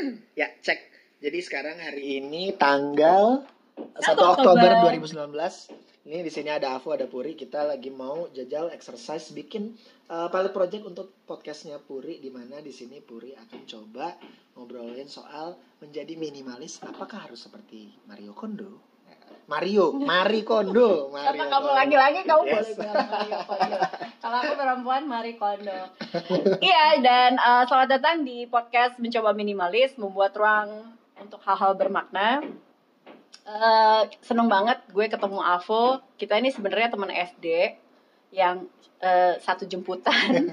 ya, cek. Jadi sekarang hari ini tanggal 1 Oktober. Oktober 2019. Ini di sini ada Afu, ada Puri. Kita lagi mau jajal exercise bikin uh, pilot project untuk podcastnya Puri di mana di sini Puri akan coba ngobrolin soal menjadi minimalis apakah harus seperti Mario Kondo? Mario, Mari Kondo, Karena Mario kamu Kondo. lagi-lagi kamu Yes. boleh bilang Mario Kondo. Kalau aku perempuan Marie Kondo. iya dan uh, selamat datang di podcast mencoba minimalis membuat ruang untuk hal-hal bermakna. Uh, seneng banget gue ketemu Avo. Kita ini sebenarnya teman SD yang uh, satu jemputan.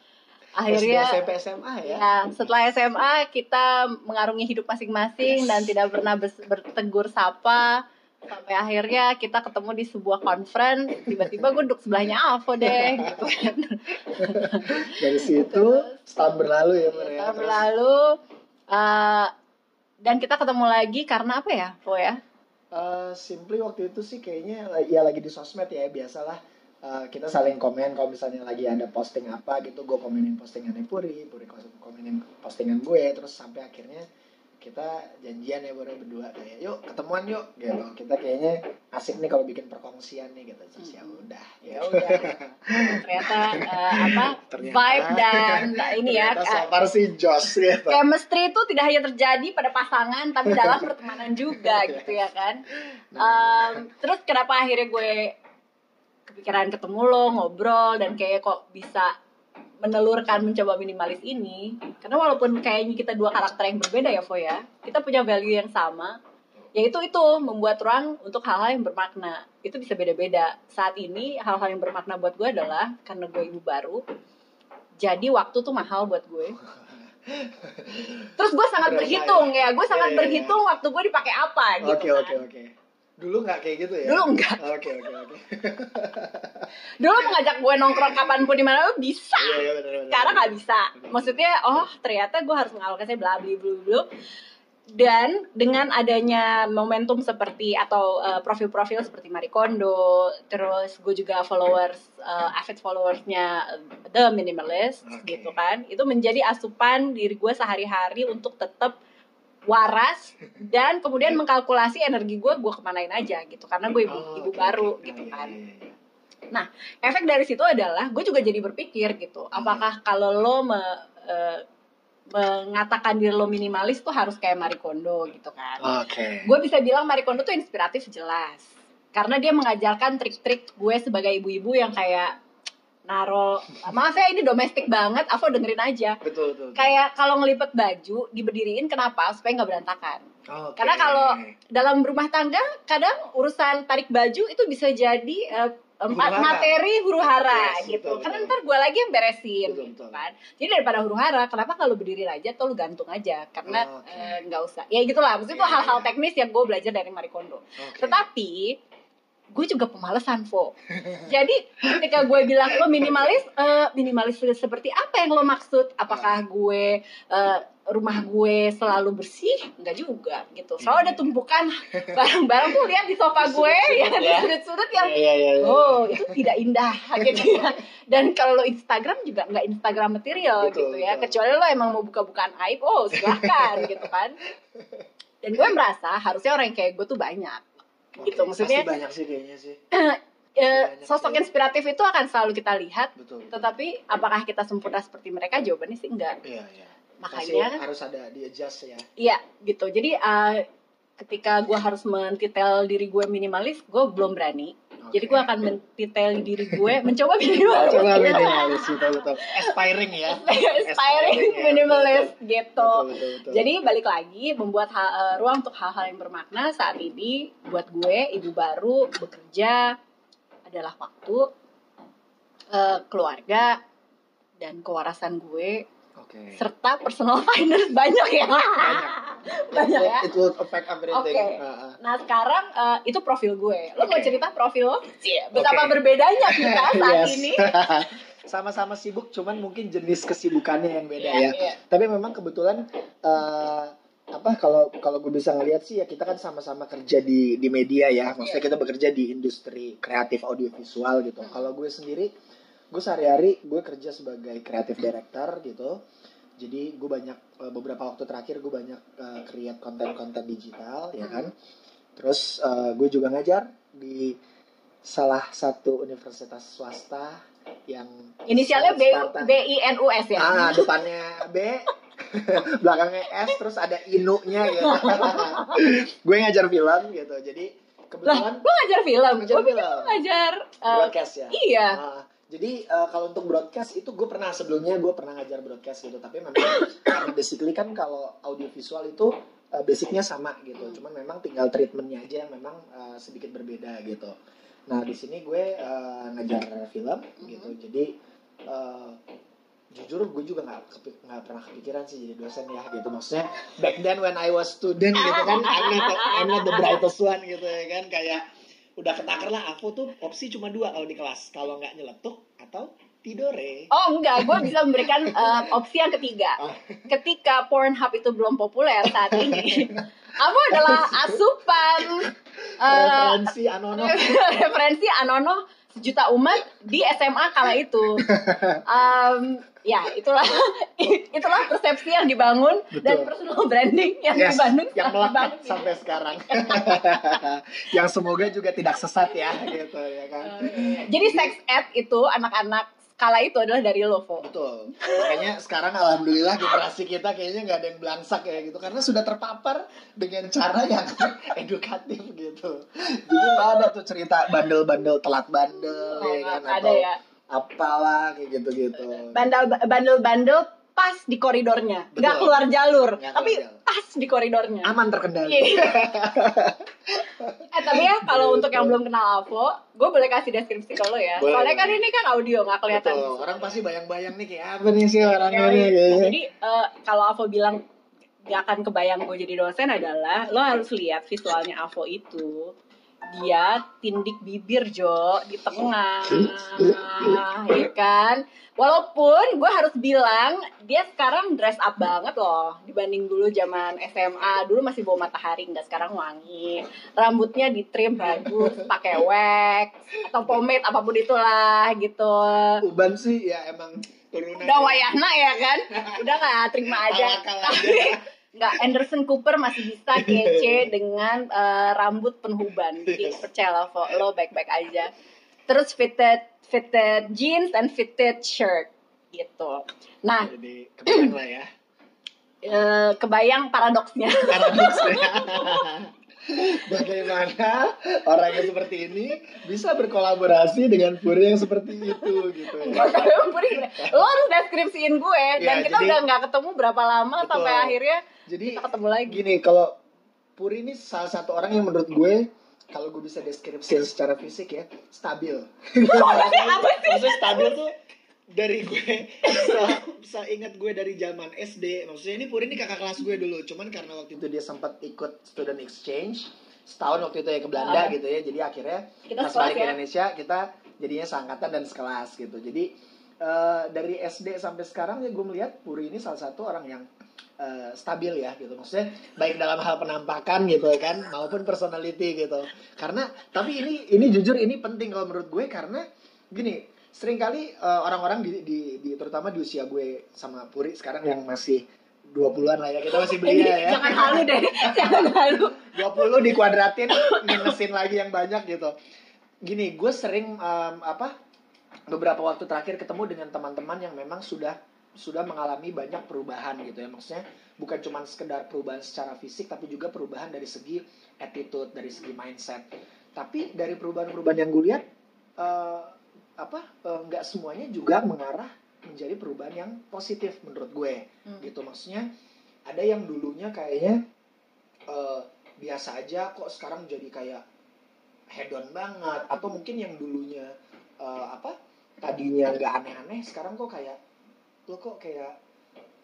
Akhirnya SD, SMP, SMA ya. Ya, setelah SMA kita mengarungi hidup masing-masing Yes. dan tidak pernah bertegur sapa sampai akhirnya kita ketemu di sebuah conference tiba-tiba gue duduk sebelahnya Avo deh gitu kan. Dari situ setahun berlalu ya, Mar, ya. tahun Terus- berlalu uh, dan kita ketemu lagi karena apa ya Vo ya? Eh, simply waktu itu sih kayaknya ya lagi di sosmed ya biasalah. Eh, kita saling komen kalau misalnya lagi ada posting apa gitu gue komenin postingannya Puri Puri komenin postingan gue terus sampai akhirnya kita janjian ya baru berdua kayak yuk ketemuan yuk gitu. Kita kayaknya asik nih kalau bikin perkongsian nih gitu terus ya udah ya. Udah. Ternyata uh, apa Ternyata- vibe dan ini ya Ternyata far sih Josh gitu. chemistry itu tidak hanya terjadi pada pasangan tapi dalam pertemanan juga gitu ya kan? Nah, Um, terus kenapa akhirnya gue kepikiran ketemu lo ngobrol dan kayak kok bisa menelurkan mencoba minimalis ini karena walaupun kayaknya kita dua karakter yang berbeda ya Vo ya kita punya value yang sama yaitu itu membuat ruang untuk hal-hal yang bermakna. Itu bisa beda-beda. Saat ini hal-hal yang bermakna buat gue adalah karena gue ibu baru jadi waktu tuh mahal buat gue. Terus gue sangat Berasa berhitung ya gue sangat Iya, iya, iya. berhitung waktu gue dipakai apa gitu oke kan. oke oke dulu nggak kayak gitu ya? Dulu nggak. oke oke oke. Dulu mengajak gue nongkrong kapan pun di mana bisa. Iya iya benar benar sekarang nggak bisa. Maksudnya oh ternyata gue harus mengalokasinya bla bla bla bla. Dan dengan adanya momentum seperti atau uh, profil-profil seperti Marie Kondo terus gue juga followers uh, avid followersnya uh, The Minimalist Oke. gitu kan. Itu menjadi asupan diri gue sehari-hari untuk tetap waras dan kemudian mengkalkulasi energi gue gue kemanain aja gitu. Karena gue ibu, Oh, ibu baru gitu Iya, kan. iya, iya. efek dari situ adalah gue juga jadi berpikir gitu. Apakah kalau lo me- eh, mengatakan diri lo minimalis tuh harus kayak Marie Kondo gitu kan? Oke. gue bisa bilang Marie Kondo tuh inspiratif jelas. Karena dia mengajarkan trik-trik gue sebagai ibu-ibu yang kayak naro maaf ya ini domestik banget Avo dengerin aja Betul betul. betul. kayak kalau ngelipet baju diberdiriin kenapa supaya nggak berantakan Oke. karena kalau dalam rumah tangga kadang urusan tarik baju itu bisa jadi eh, em- Huru-hara. materi huru hara Yes, gitu. betul, Karena betul. ntar gue lagi yang beresin Betul, gitu betul. kan. Jadi daripada huru hara, kenapa kalau berdiri aja atau lu gantung aja? Karena Oh, eh, nggak usah. Ya gitulah. Maksudnya itu Iya, hal-hal iya. teknis yang gue belajar dari Marie Kondo. Oke. Tetapi gue juga pemalesan, Vo. Jadi ketika gue bilang lo minimalis, eh, minimalis seperti apa yang lo maksud? Apakah gue eh, rumah gue selalu bersih? Enggak juga gitu. Soalnya ada tumpukan barang-barang tuh lihat di sofa gue ya di ya. sudut-sudut yang Iya, iya, iya. oh itu tidak indah gitu ya. Dan kalau lo Instagram juga nggak Instagram material Betul, gitu ya. betul. Kecuali lo emang mau buka-bukaan aib, oh silahkan gitu kan. Dan gue merasa harusnya orang yang kayak gue tuh banyak Oke, gitu maksudnya pasti banyak sih kayaknya sih. eh, banyak sosok sih. inspiratif itu akan selalu kita lihat Betul. betul. tetapi apakah kita sempurna seperti mereka jawabannya sih enggak Iya, iya. makanya Pasti harus ada di adjust ya. iya gitu jadi eh, ketika gue harus mentitel diri gue minimalis gue belum berani jadi gue akan mentitel diri gue mencoba minimalis coba minimalis betul betul. Aspiring ya. aspiring ya, minimalis gitu Betul betul betul. Jadi balik lagi membuat hal, eh, ruang untuk hal-hal yang bermakna saat ini buat gue ibu baru bekerja adalah waktu eh, keluarga dan kewarasan gue Oke. serta personal finance banyak ya Banyak. banyak ya. It will affect everything. Oke. Ah, ah. Nah sekarang eh, itu profil gue. Lo mau Oke. cerita profil lo? Betapa Oke. berbedanya kita saat Yes. ini. Sama-sama sibuk, cuman mungkin jenis kesibukannya yang beda Iya, ya. iya. Tapi memang kebetulan eh, apa kalau kalau gue bisa ngelihat sih ya kita kan sama-sama kerja di di media ya. Maksudnya Iya. kita bekerja di industri kreatif audiovisual gitu. Hmm. Kalau gue sendiri gue sehari-hari gue kerja sebagai kreatif director gitu. Jadi gue banyak eh, beberapa waktu terakhir gue banyak eh, create konten-konten digital ya Hmm. kan terus eh, gue juga ngajar di salah satu universitas swasta yang Inisialnya B Spartan. B I N U S ya. ah depannya B belakangnya S terus ada inunya gitu gue ngajar film gitu jadi Lah, kebetulan lu ngajar film. Ngajar film. lu ngajar eh, broadcast ya iya. Nah, jadi eh, kalau untuk broadcast itu gue pernah sebelumnya gue pernah ngajar broadcast gitu. Tapi memang karena basically kan kalau audiovisual itu eh, basicnya sama gitu. Cuman memang tinggal treatmentnya aja yang memang eh, sedikit berbeda gitu. Nah di sini gue eh, ngajar film gitu. Jadi eh, jujur gue juga nggak nggak pernah kepikiran sih jadi dosen ya gitu. Maksudnya back then when I was student gitu kan I'm not, the- I'm not the brightest one gitu ya kan. Kayak udah ketakar lah aku tuh opsi cuma dua kalau di kelas. Kalau nggak nyeletuk atau tidore. Oh enggak, gue bisa memberikan eh, opsi yang ketiga. Oh. Ketika Pornhub itu belum populer saat ini, kamu adalah asupan eh, referensi anono. referensi Anono sejuta umat di SMA kala itu. Em, ya itulah itulah persepsi yang dibangun dan Betul. personal branding yang yes, di Bandung yang melekat dibangun. sampai sekarang yang semoga juga tidak sesat ya gitu ya kan Jadi sex ed itu anak-anak kala itu adalah dari Lovo. Betul. Makanya sekarang alhamdulillah generasi kita kayaknya nggak ada yang belangsak ya gitu karena sudah terpapar dengan cara yang edukatif gitu. Jadi nggak ada tuh cerita bandel-bandel telat bandel Oh, ya kan ada atau ya. apalah kayak gitu-gitu. bandel bandel-bandel pas di koridornya, nggak Betul. keluar jalur, Nggak tapi jalur. pas di koridornya. Aman terkendali. Iya. eh tapi ya kalau Gitu. untuk yang belum kenal Avo, gue boleh kasih deskripsi lo ya. Boleh, Soalnya kan ini kan audio nggak kelihatan. Betul. Orang pasti bayang-bayang nih kayak apa nih sih orangnya Ya, nih iya. kayaknya. Jadi eh, kalau Avo bilang gak akan kebayang gue jadi dosen adalah lo harus lihat visualnya Avo itu dia tindik bibir Jo di tengah. Ya kan? Walaupun gue harus bilang dia sekarang dress up banget loh dibanding dulu zaman SMA dulu masih bawa matahari nggak sekarang wangi. Rambutnya di trim bagus pakai wax atau pomade apa pun itulah gitu. Uban sih ya emang turunan. udah wayahna ya kan? Udah nggak terima aja. Tapi nggak Anderson Cooper masih bisa kece dengan eh, rambut penuhuban jadi percayalah lo baik-baik aja. Terus fitted fitted jeans dan fitted shirt gitu. Nah Jadi kebayang lah ya. eh, kebayang paradoksnya. Paradoks ya. Bagaimana orang yang seperti ini bisa berkolaborasi dengan puri yang seperti itu gitu ya. lo harus deskripsiin gue dan Ya, kita jadi- udah nggak ketemu berapa lama Betul. sampai akhirnya Jadi kita ketemu lagi gini kalau Puri ini salah satu orang yang menurut gue kalau gue bisa deskripsiin secara fisik ya stabil. Maksudnya stabil tuh dari gue se ingat gue dari zaman SD maksudnya ini Puri ini kakak kelas gue dulu. Cuman karena waktu itu dia sempat ikut student exchange setahun waktu itu ya ke Belanda Ah. gitu ya. Jadi akhirnya Kita pas balik ke ya? Indonesia kita jadinya seangkatan dan sekelas gitu. Jadi eh, dari SD sampai sekarang ya gue melihat Puri ini salah satu orang yang eh, stabil ya gitu. Maksudnya baik dalam hal penampakan gitu kan maupun personality gitu. Karena tapi ini ini jujur ini penting kalau menurut gue karena gini sering kali eh, orang-orang di, di, di terutama di usia gue sama Puri sekarang yang masih 20-an lah ya kita masih Ini belia ya jangan halu deh jangan halu 20 dikuadratin minusin lagi yang banyak gitu. Gini, gue sering em, apa beberapa waktu terakhir ketemu dengan teman-teman yang memang sudah sudah mengalami banyak perubahan gitu ya. Maksudnya bukan cuma sekedar perubahan secara fisik tapi juga perubahan dari segi attitude, dari segi mindset. Tapi dari perubahan-perubahan yang gue lihat eh, apa eh, nggak semuanya juga mengarah menjadi perubahan yang positif menurut gue Hmm. gitu maksudnya ada yang dulunya kayaknya eh, biasa aja kok sekarang jadi kayak hedon banget atau mungkin yang dulunya eh, apa tadinya nggak aneh-aneh sekarang kok kayak lo kok kayak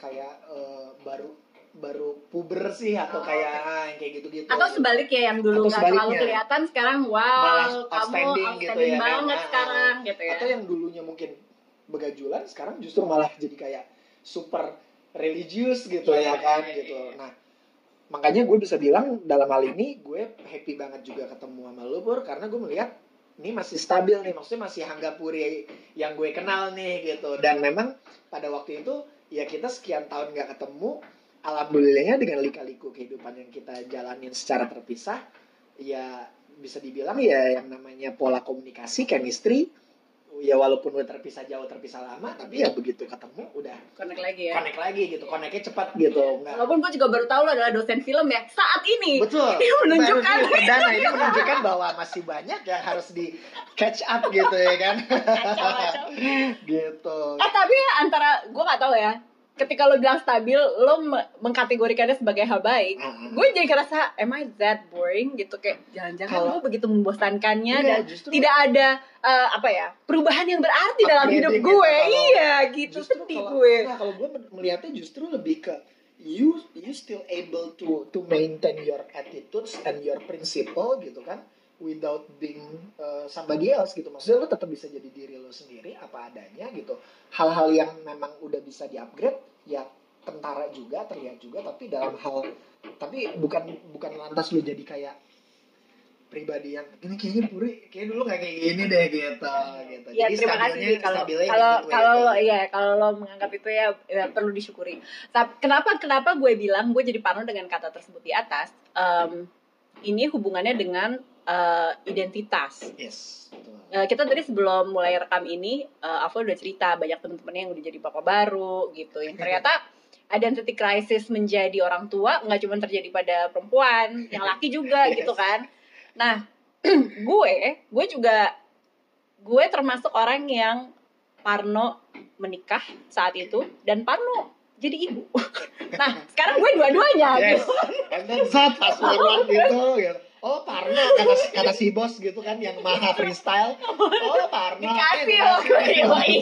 kayak eh, baru baru puber sih atau Oh, kayak ah, yang kayak gitu-gitu. Atau sebaliknya yang dulu nggak terlalu kelihatan sekarang wow Malah kamu outstanding outstanding gitu ya kan. banget Ah, sekarang gitu ya. Atau yang dulunya mungkin begajulan sekarang justru malah jadi kayak super religius gitu Iya, ya kan iya, gitu. iya. nah makanya gue bisa bilang dalam hal ini gue happy banget juga ketemu sama lu Pur karena gue melihat ini masih stabil nih maksudnya masih Hangga Puri yang gue kenal nih gitu. Dan memang pada waktu itu ya kita sekian tahun nggak ketemu alhamdulillahnya dengan lika-liku kehidupan yang kita jalanin secara terpisah ya bisa dibilang ya yang namanya pola komunikasi chemistry ya walaupun udah terpisah jauh terpisah lama tapi ya begitu ketemu udah connect lagi ya. connect lagi gitu connectnya cepat gitu nggak walaupun gue juga baru tahu lo adalah dosen film ya saat ini betul. Ini menunjukkan Baru ini perdana ini menunjukkan bahwa masih banyak yang harus di catch up gitu ya kan. Gitu. Eh tapi antara gue nggak tahu ya ketika lo bilang stabil lo me- mengkategorikannya sebagai hal baik. Mm-mm. gue jadi ngerasa am I that boring? Gitu kayak jangan-jangan gue begitu membosankannya Iya, dan justru- tidak ada eh, apa ya perubahan yang berarti dalam Upgrading hidup gitu, gue. kalau- iya gitu sedih kalau, gue. nah, kalau gue melihatnya justru lebih ke you you still able to to maintain your attitudes and your principle gitu kan without being uh, somebody else gitu maksudnya lo tetap bisa jadi diri lo sendiri apa adanya gitu hal-hal yang memang udah bisa di upgrade ya tentara juga terlihat juga tapi dalam hal tapi bukan bukan lantas lo jadi kayak pribadi yang ini kayaknya puri kayak dulu nggak kayak gini deh gitu gitu Ya Jadi terima kasih kalau kalau gitu, kalau gitu. lo ya kalau lo menganggap itu ya, ya perlu disyukuri. Tapi kenapa kenapa gue bilang gue jadi parno dengan kata tersebut di atas? Em, ini hubungannya dengan eh, identitas. Yes. Eh, kita tadi sebelum mulai rekam ini, uh, Avo udah cerita banyak teman-temannya yang udah jadi bapak baru gitu. Yang ternyata identity crisis menjadi orang tua nggak cuma terjadi pada perempuan, yang laki juga Yes. gitu kan. Nah, gue, gue juga gue termasuk orang yang Parno menikah saat itu dan Parno jadi ibu. Nah, sekarang gue dua-duanya Yes. gitu. And then saat gitu, gitu. Oh Parno kata kata si bos gitu kan yang maha freestyle. Oh Parno. Dikasih eh, loh, yoi.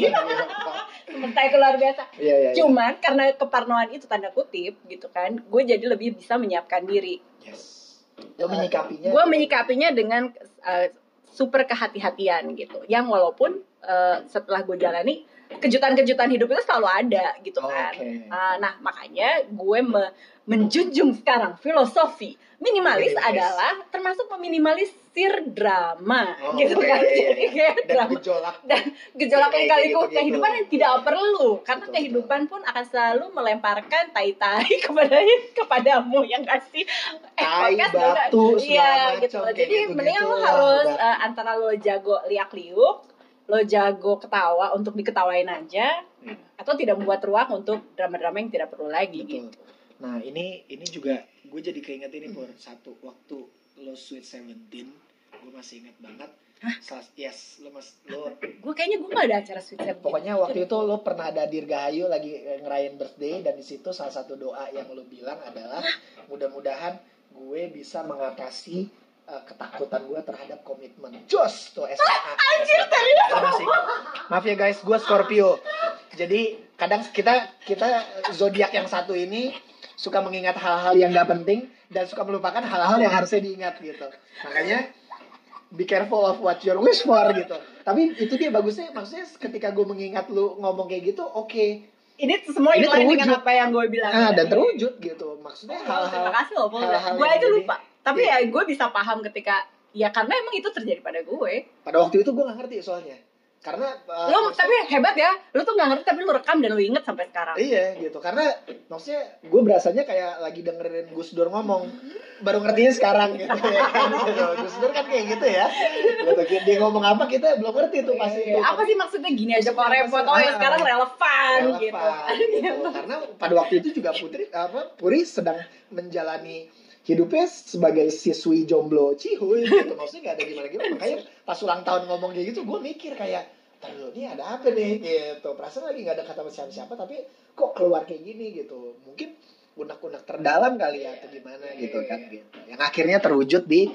Sementara itu luar biasa. Iya iya. iya. Cuman karena keparnoan itu tanda kutip gitu kan, gue jadi lebih bisa menyiapkan diri. Yes. Lo menyikapinya. Gue menyikapinya dengan uh, super kehati-hatian gitu. Yang walaupun uh, setelah gue jalani kejutan-kejutan hidup itu selalu ada gitu kan. Oke. Uh, nah makanya gue me- menjunjung sekarang filosofi minimalis Minimalis. adalah termasuk meminimalisir drama Oh, gitu oke, kan. iya, Jadi iya. kayak Dan drama gejolak. dan gejolak yang Kayak kali gitu-gitu. kehidupan yang tidak perlu karena Betul, kehidupan pun akan selalu melemparkan tai-tai kepada kepadamu yang kasih eh, Tai, batu, iya gitu jadi gitu-gitu mendingan lo lah, harus eh, antara lo jago liak-liuk lo jago ketawa untuk diketawain aja Hmm. atau tidak membuat ruang untuk drama-drama yang tidak perlu lagi Betul. gitu Nah ini ini juga gue jadi keinget ini Pur satu waktu lo Sweet Seventeen gue masih inget banget. Salah, yes lo mas lo gue kayaknya gue gak ada acara sweet seventeen Pokoknya waktu itu lo pernah ada Dirgahayu lagi eh, ngerayain birthday dan di situ salah satu doa yang lo bilang adalah mudah-mudahan gue bisa mengatasi eh, ketakutan gue terhadap komitmen. Jos tuh SMA. Anjir masih ingat. Maaf ya guys, gue Scorpio. Jadi kadang kita kita zodiak yang satu ini suka mengingat hal-hal yang gak penting dan suka melupakan hal-hal yang harusnya diingat gitu. Makanya be careful of what you wish for gitu. Tapi itu dia bagusnya maksudnya ketika gue mengingat lu ngomong kayak gitu, oke. ini semua Ini inline dengan terwujud. apa yang gue bilang Ah, dan terwujud gitu. Maksudnya Oh, terima hal-hal kasih loh Paul. hal-hal gue aja lupa tapi ya gue bisa paham ketika ya karena emang itu terjadi pada gue. Pada waktu itu gue gak ngerti soalnya. Karena uh, lo tapi hebat ya. Lo tuh nggak ngerti tapi lo rekam dan lo inget sampai sekarang. Iya gitu. Karena maksudnya gue berasanya kayak lagi dengerin Gus Dur ngomong. Baru ngertinya sekarang gitu ya kan. Gitu. Gus Dur kan kayak gitu ya. Gitu. dia ngomong apa kita belum ngerti tuh pasti Iya, itu apa sih maksudnya? Gini aja kok repot. oh ya Ah, sekarang relevan, Relevan, gitu. Gitu. karena pada waktu itu juga Putri apa Puri sedang menjalani hidupnya sebagai siswi jomblo cihuy gitu. Maksudnya gak ada gimana gimana makanya pas ulang tahun ngomong kayak gitu gue mikir kayak dulu nih ada apa nih? Gitu. Perasaan lagi gak ada kata sama siapa-siapa tapi kok keluar kayak gini gitu. Mungkin unek-unek terdalam kali ya atau gimana gitu kan gitu. Yang akhirnya terwujud di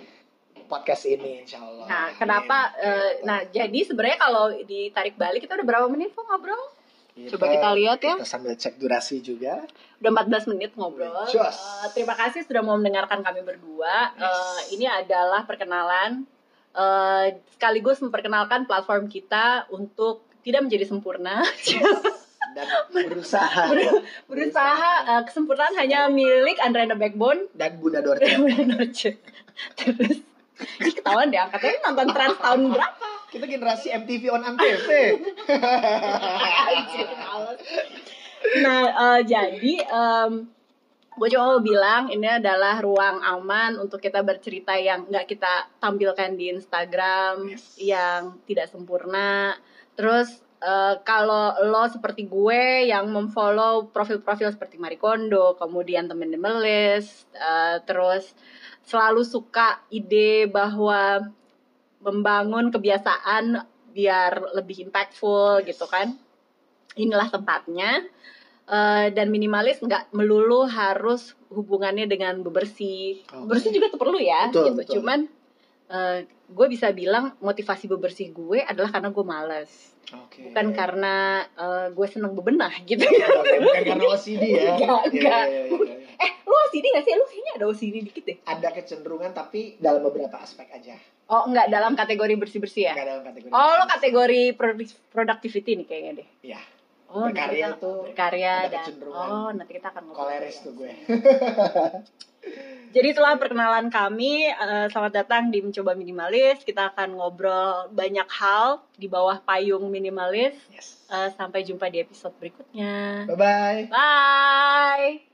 podcast ini insya Allah. Nah kenapa eh, Gitu. nah jadi sebenarnya kalau ditarik balik kita udah berapa menit kok ngobrol coba kita lihat ya. kita sambil cek durasi juga. Udah 14 menit ngobrol. Eh, terima kasih sudah mau mendengarkan kami berdua. Yes. ini adalah perkenalan. Eh, sekaligus memperkenalkan platform kita untuk tidak menjadi sempurna. Dan berusaha. Berusaha. Eh, kesempurnaan hanya milik Andre the Backbone. Dan Bunda Dorce. Terus. Ini ketahuan deh angkatnya. Nonton trans tahun berapa kita generasi MTV on Antv males. nah eh, jadi em, gue mau bilang ini adalah ruang aman untuk kita bercerita yang nggak kita tampilkan di Instagram Yes. yang tidak sempurna terus eh, kalau lo seperti gue yang memfollow profil-profil seperti Marie Kondo kemudian temen Demelis eh, terus selalu suka ide bahwa membangun kebiasaan biar lebih impactful gitu kan inilah tempatnya Eh, dan minimalis nggak melulu harus hubungannya dengan bebersih Oke. bebersih juga tuh perlu ya Betul, gitu betul. cuman eh, gue bisa bilang motivasi bebersih gue adalah karena gue males Oke. bukan karena eh, gue seneng bebenah gitu Oke, bukan karena OCD ya. Enggak, enggak. iya, iya, iya. eh lu OCD gak sih lu kayaknya ada OCD dikit deh Ada kecenderungan tapi dalam beberapa aspek aja. Oh enggak dalam kategori bersih bersih ya Enggak dalam kategori. oh lo kategori productivity nih kayaknya deh Iya. oh Berkarya kita- tuh berkarya dan oh nanti kita akan ngobrol Koleris tuh gue. Jadi itulah perkenalan kami. Eh, Selamat datang di Mencoba Minimalis. Kita akan ngobrol banyak hal di bawah payung minimalis. Yes. Eh, Sampai jumpa di episode berikutnya. Bye bye. Bye.